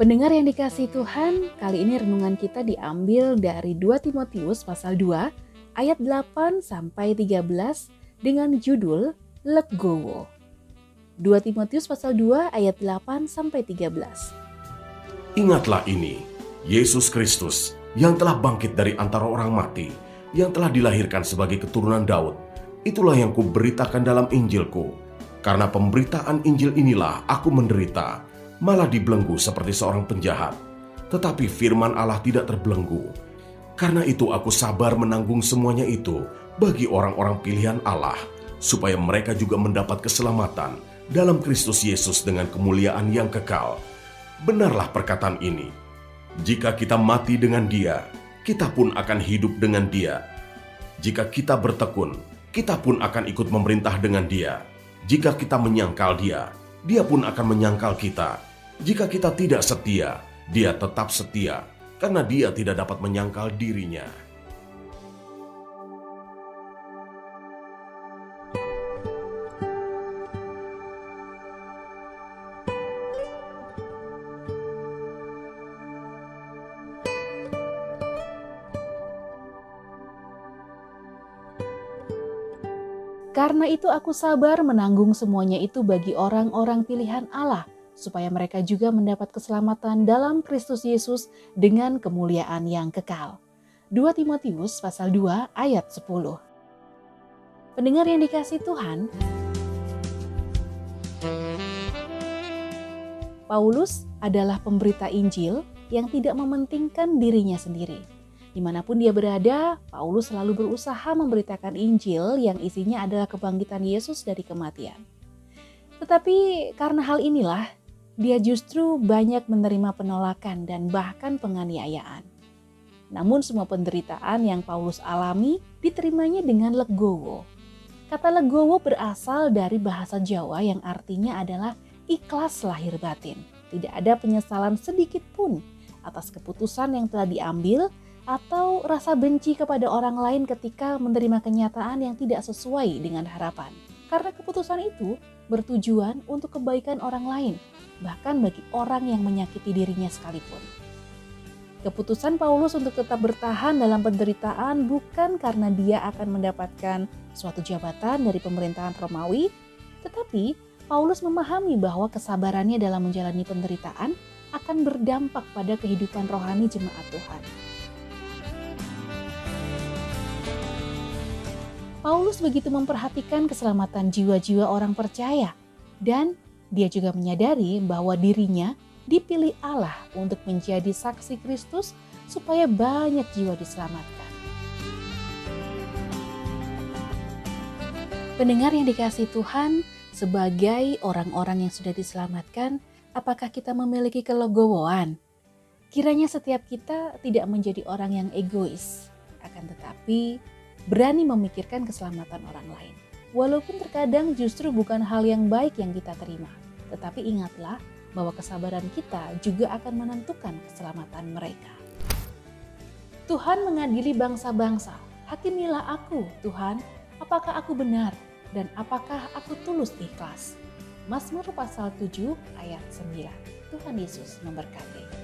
Pendengar yang dikasih Tuhan, kali ini renungan kita diambil dari 2 Timotius pasal 2 ayat 8 sampai 13 dengan judul Legowo. 2 Timotius pasal 2 ayat 8 sampai 13. Ingatlah ini, Yesus Kristus yang telah bangkit dari antara orang mati, yang telah dilahirkan sebagai keturunan Daud. Itulah yang kuberitakan dalam Injilku. Karena pemberitaan Injil inilah aku menderita, malah dibelenggu seperti seorang penjahat. Tetapi firman Allah tidak terbelenggu. Karena itu aku sabar menanggung semuanya itu bagi orang-orang pilihan Allah, supaya mereka juga mendapat keselamatan dalam Kristus Yesus dengan kemuliaan yang kekal. Benarlah perkataan ini. Jika kita mati dengan dia, kita pun akan hidup dengan dia. Jika kita bertekun, kita pun akan ikut memerintah dengan dia. Jika kita menyangkal dia, dia pun akan menyangkal kita jika kita tidak setia, dia tetap setia karena dia tidak dapat menyangkal dirinya. Karena itu aku sabar menanggung semuanya itu bagi orang-orang pilihan Allah – supaya mereka juga mendapat keselamatan dalam Kristus Yesus dengan kemuliaan yang kekal. 2 Timotius pasal 2 ayat 10. Pendengar yang dikasih Tuhan, Paulus adalah pemberita Injil yang tidak mementingkan dirinya sendiri. Di mana pun dia berada, Paulus selalu berusaha memberitakan Injil yang isinya adalah kebangkitan Yesus dari kematian. Tetapi karena hal inilah, dia justru banyak menerima penolakan dan bahkan penganiayaan. Namun semua penderitaan yang Paulus alami diterimanya dengan legowo. Kata legowo berasal dari bahasa Jawa yang artinya adalah ikhlas lahir batin. Tidak ada penyesalan sedikit pun atas keputusan yang telah diambil atau rasa benci kepada orang lain ketika menerima kenyataan yang tidak sesuai dengan harapan. Karena keputusan itu bertujuan untuk kebaikan orang lain, bahkan bagi orang yang menyakiti dirinya sekalipun. Keputusan Paulus untuk tetap bertahan dalam penderitaan bukan karena dia akan mendapatkan suatu jabatan dari pemerintahan Romawi, tetapi Paulus memahami bahwa kesabarannya dalam menjalani penderitaan akan berdampak pada kehidupan rohani jemaat Tuhan. Paulus begitu memperhatikan keselamatan jiwa-jiwa orang percaya, dan dia juga menyadari bahwa dirinya dipilih Allah untuk menjadi saksi Kristus supaya banyak jiwa diselamatkan. Pendengar yang dikasih Tuhan, sebagai orang-orang yang sudah diselamatkan, apakah kita memiliki kelegowoan? Kiranya setiap kita tidak menjadi orang yang egois, akan tetapi berani memikirkan keselamatan orang lain. Walaupun terkadang justru bukan hal yang baik yang kita terima, tetapi ingatlah bahwa kesabaran kita juga akan menentukan keselamatan mereka. Tuhan mengadili bangsa-bangsa. Hakimilah aku, Tuhan, apakah aku benar dan apakah aku tulus ikhlas. Mazmur pasal 7 ayat 9. Tuhan Yesus memberkati.